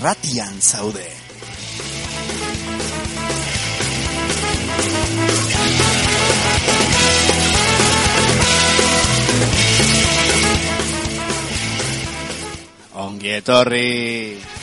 Irratian zaude. Ongi etorri!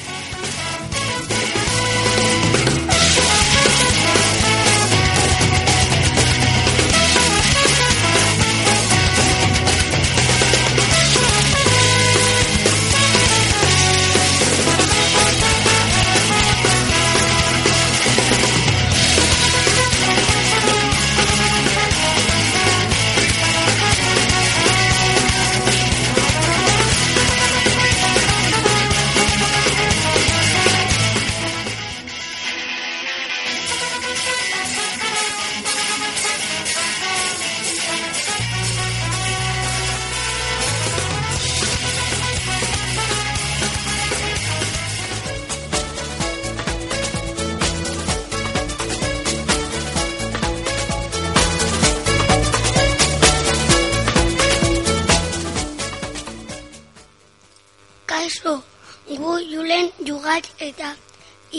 Eta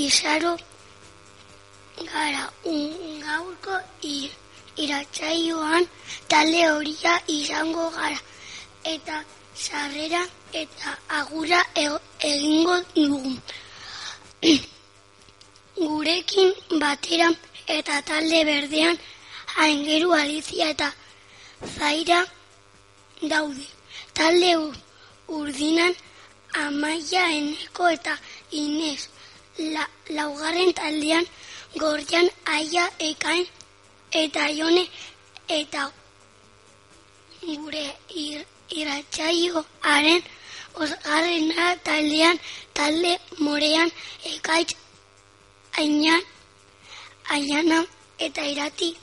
izaro gara un gaurko i- iratsaioan talde horia izango gara eta sarrera eta agura e- egingo dugu. Gurekin batera eta talde berdean aingeru Alizia eta Zaira daude. Talde u- urdinan Amaia Eneko eta Inez. La, laugarren taldean gordian aia ekain eta jone eta gure ir, iratsaioaren osgarrena taldean talde morean ekaitz ainan aiana eta irati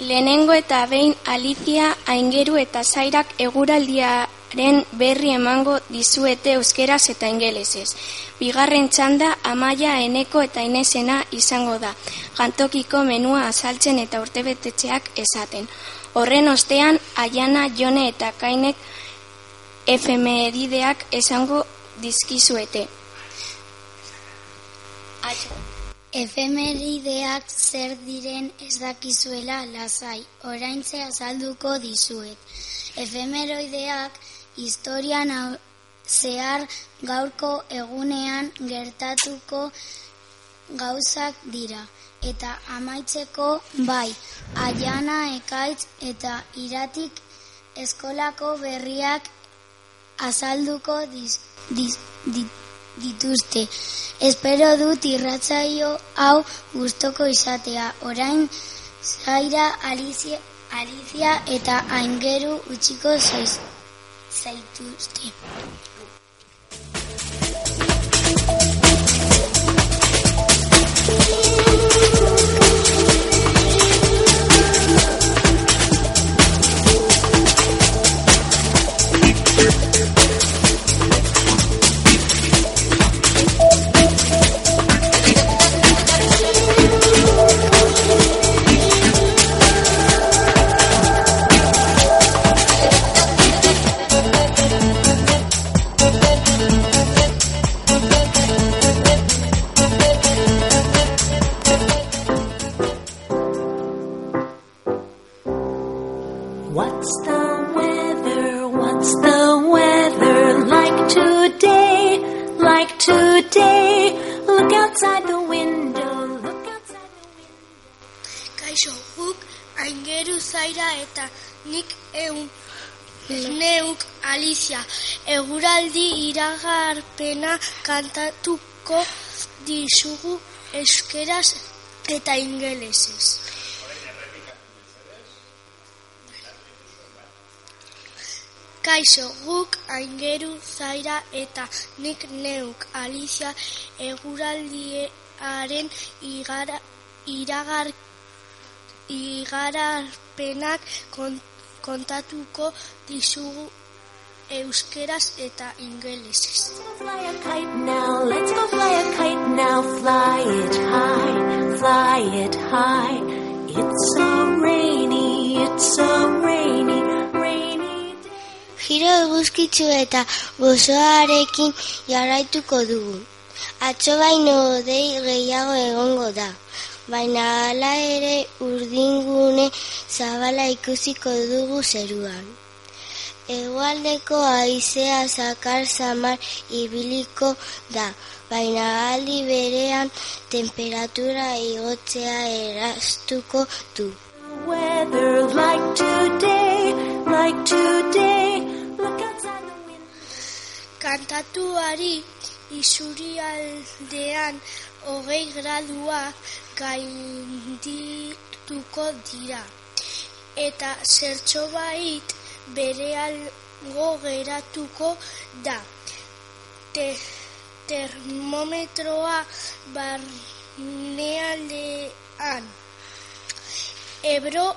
lehenengo eta behin Alicia, Aingeru eta Zairak eguraldiaren berri emango dizuete euskeraz eta ingelesez. Bigarren txanda Amaia, Eneko eta Inesena izango da. Jantokiko menua azaltzen eta urtebetetxeak esaten. Horren ostean Aiana, Jone eta Kainek efemerideak esango dizkizuete. Atxo. Efemerideak zer diren ez dakizuela lasai, oraintze azalduko dizuet. Efemeroideak historian zehar gaurko egunean gertatuko gauzak dira. Eta amaitzeko bai, aiana ekaitz eta iratik eskolako berriak azalduko diz, diz, di- dituzte. Espero dut irratzaio hau gustoko izatea. Orain Zaira, Alicia, Alicia eta Aingeru utziko zaiz, zaituzte. What's Like today? Look outside the window. Look outside the window. Kaixo, guk aingeru zaira eta nik eun neuk Alicia eguraldi iragarpena kantatuko dizugu euskeraz eta ingelesez. Kaixo, guk aingeru zaira eta nik neuk Alicia eguraldiaren igara, iragar, igararpenak kon- kontatuko dizugu euskeraz eta ingelesez. Let's go fly a kite now. Fly it high, fly it high. It's so rainy, it's so rainy. Giro eguzkitzu eta gozoarekin jarraituko dugu. Atzo baino dei gehiago egongo da. Baina hala ere urdingune zabala ikusiko dugu zeruan. Egualdeko haizea zakar zamar ibiliko da, baina aldi berean temperatura igotzea erastuko du. Weather like today, like today. Kantatuari isurialdean hogei gradua gaindituko dira. Eta zertxobait bere algo geratuko da. Te, termometroa barnealdean. Ebro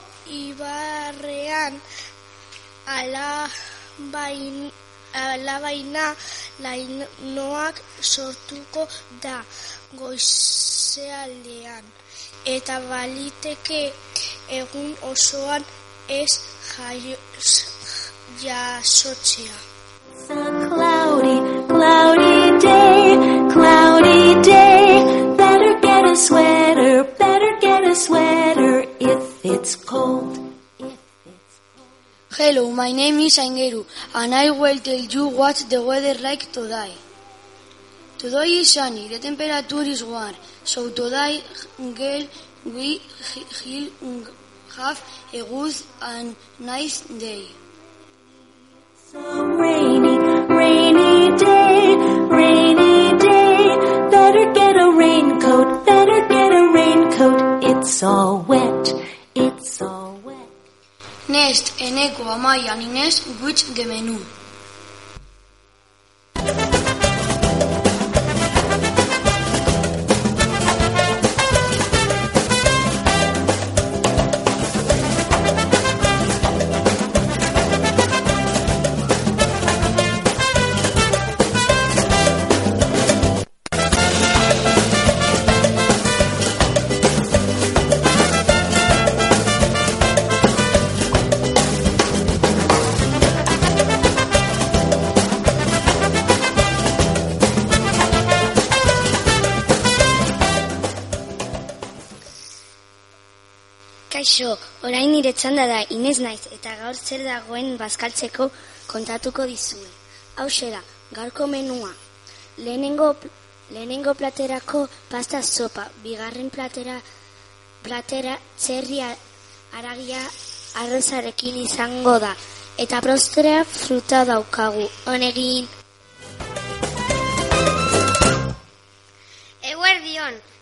ibarrean alabain, alabaina lainoak sortuko da goizealdean. Eta baliteke egun osoan ez jaio- jasotzea. A cloudy, cloudy day, cloudy day. Better get a sweater, better get a sweater if it's cold. Hello, my name is Aingeru, and I will tell you what the weather like today. Today is sunny, the temperature is warm, so today girl, we will have a good and nice day. so rainy, rainy day, rainy day. Better get a raincoat, better get a raincoat. It's all wet. Next, Eneko, Amaya, and Ines, which the menu. Nire txanda da Inez naiz eta gaur zer dagoen bazkaltzeko kontatuko dizue. Hau da, gaurko menua. Lehenengo, lehenengo platerako pasta sopa, bigarren platera, platera txerria aragia arrozarekin izango da. Eta prostrea fruta daukagu. Honegin,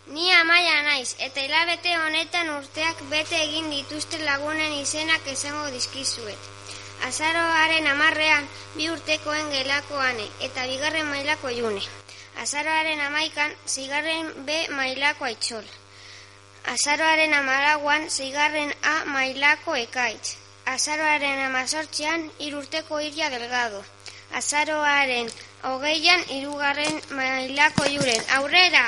ni amaia naiz, eta hilabete honetan urteak bete egin dituzte lagunen izenak esango dizkizuet. Azaroaren amarrean bi urtekoen gelakoane eta bigarren mailako june. Azaroaren amaikan zigarren B mailako aitzol. Azaroaren amarauan zigarren A mailako ekaitz. Azaroaren amazortzean irurteko iria delgado. Azaroaren hogeian hirugarren mailako juren. Aurrera!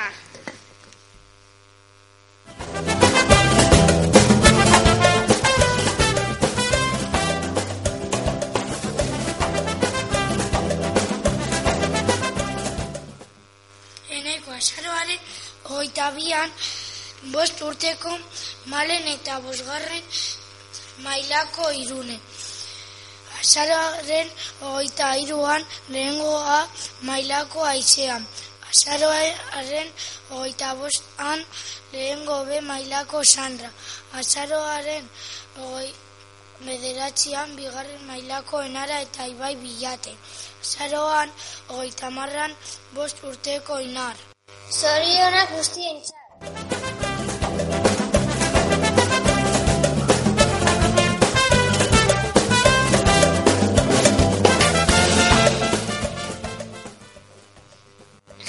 Hogeita bian bost urteko malen eta bosgarren mailako irunen. Azaroaren hogeita iruan lehengoa mailako aizean. Azaroaren hogeita bostan lehengo be mailako sandra. Azaroaren hogei bederatzean bigarren mailako enara eta ibai bilate. Azaroan hogeita marran bost urteko inar. Zorionak guztientzat.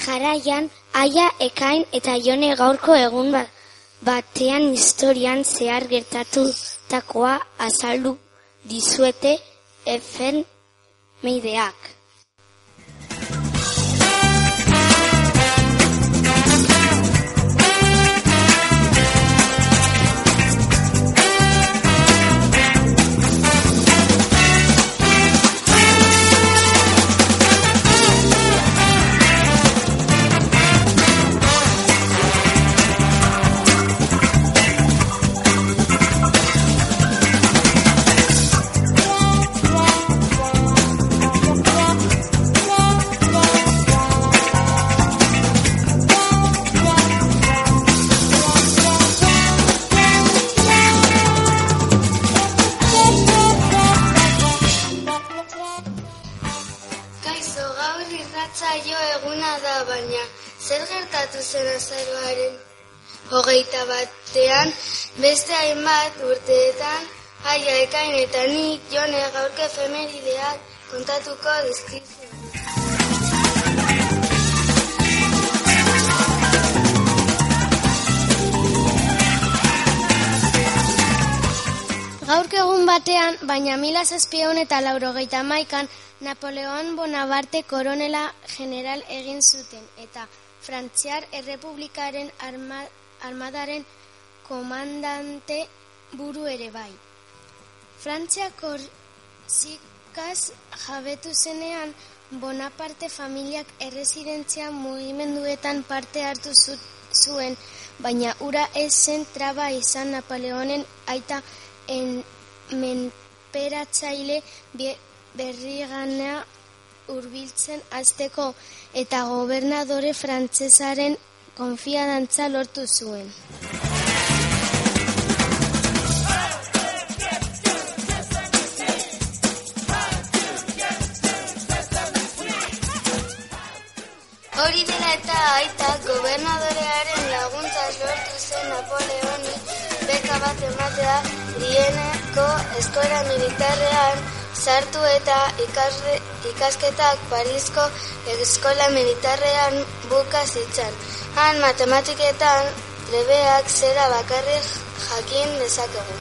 Jarraian, aia, ekain eta jone gaurko egun ba- batean historian zehar gertatutakoa azaldu dizuete efen meideak. Hogeita batean, beste hainbat urteetan, aia ekain eta nik jone gaurke efemerideak kontatuko dizkizu. Gaurko egun batean, baina mila zazpion eta laurogeita maikan, Napoleon Bonaparte koronela general egin zuten eta Frantziar Errepublikaren arma, armadaren komandante buru ere bai. Frantzia korzikaz jabetu zenean, Bonaparte familiak erresidentzia mugimenduetan parte hartu zu- zuen, baina ura ez traba izan Napoleonen aita en menperatzaile be- berrigana hurbiltzen azteko eta gobernadore frantsesaren konfiadantza lortu zuen. Hori dela eta aita gobernadorearen laguntza lortu zen Napoleoni beka bat ematea dieneko eskola militarrean sartu eta ikasre, ikasketak Parisko eskola militarrean buka zitzan. Han matematiketan trebeak zera bakarrik jakin dezakegu.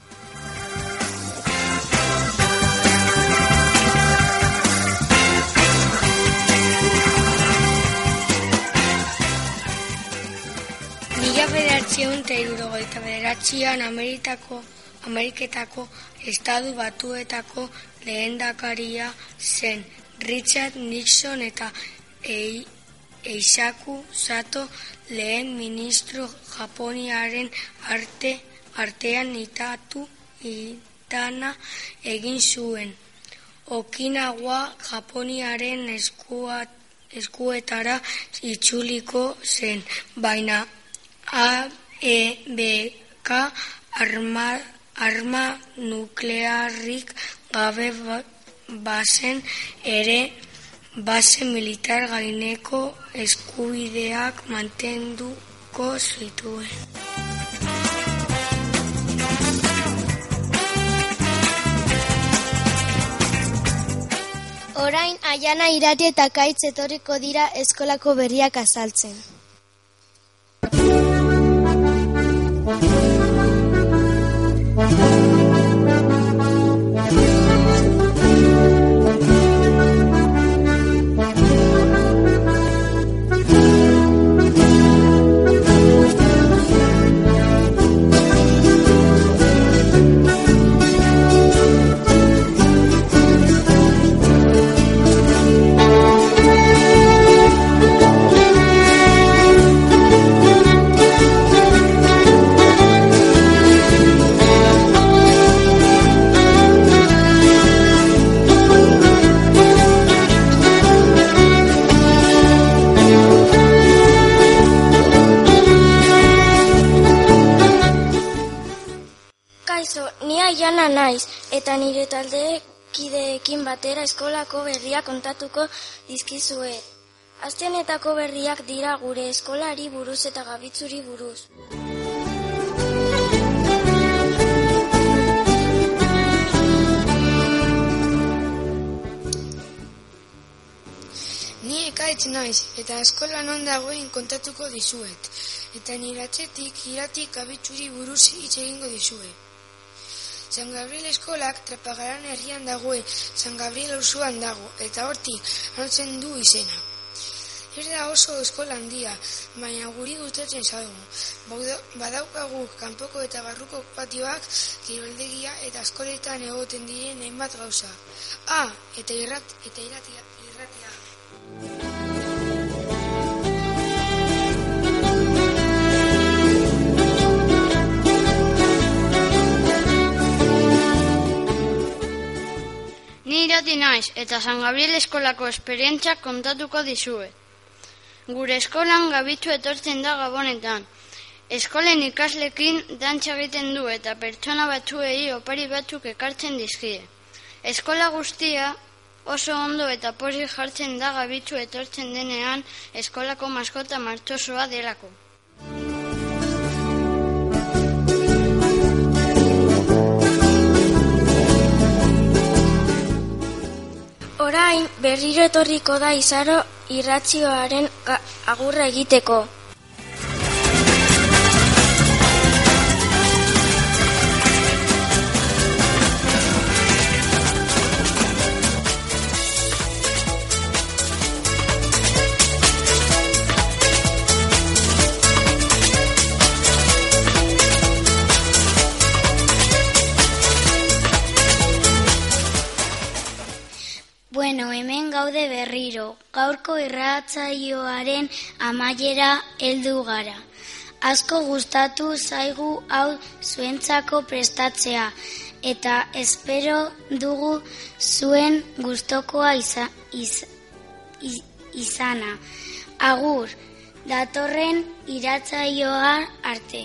Mila bederatzion eta irurogeita bederatzian Ameritako, Ameriketako Estadu Batuetako lehendakaria zen Richard Nixon eta Ei, Eisaku Sato lehen ministro Japoniaren arte artean itatu itana egin zuen. Okinawa Japoniaren eskuat eskuetara itzuliko zen, baina AEBK arma, arma nuklearrik gabe ba- bazen ere base militar gaineko eskubideak mantenduko zituen. Orain, aiana irati eta kaitz etorriko dira eskolako berriak azaltzen. Eta nire taldekideekin batera eskolako berriak kontatuko dizkizuet. Aste honetako berriak dira gure eskolari buruz eta gabitzuri buruz. Ni ekaitz naiz, eta eskola non dagoen kontatuko dizuet. Eta nire atzetik iratik abitxuri buruz hitz egingo dizuet. San Gabriel eskolak trapagaran herrian dagoen San Gabriel auzoan dago, eta hortik hartzen du izena. Ez da oso eskola handia, baina guri gustatzen zaigu. Badaukagu kanpoko eta barruko patioak, kiroldegia eta eskoletan egoten diren hainbat gauza. Ah, eta irrat, eta irratia, irratia. Irati naiz eta San Gabriel eskolako esperientzak kontatuko dizue. Gure eskolan gabitzu etortzen da gabonetan. Eskolen ikaslekin dantza egiten du eta pertsona batzuei opari batzuk ekartzen dizkie. Eskola guztia Oso ondo eta pozik jartzen da gabitzu etortzen denean eskolako maskota martxosoa delako. Orain berriro etorriko da izaro irratioaren ga- agurra egiteko. Bueno, hemen gaude berriro. Gaurko irratzaioaren amaiera heldu gara. Asko gustatu zaigu hau zuentzako prestatzea eta espero dugu zuen gustokoa iza, iz, iz, izana. Agur, datorren iratzaioa arte.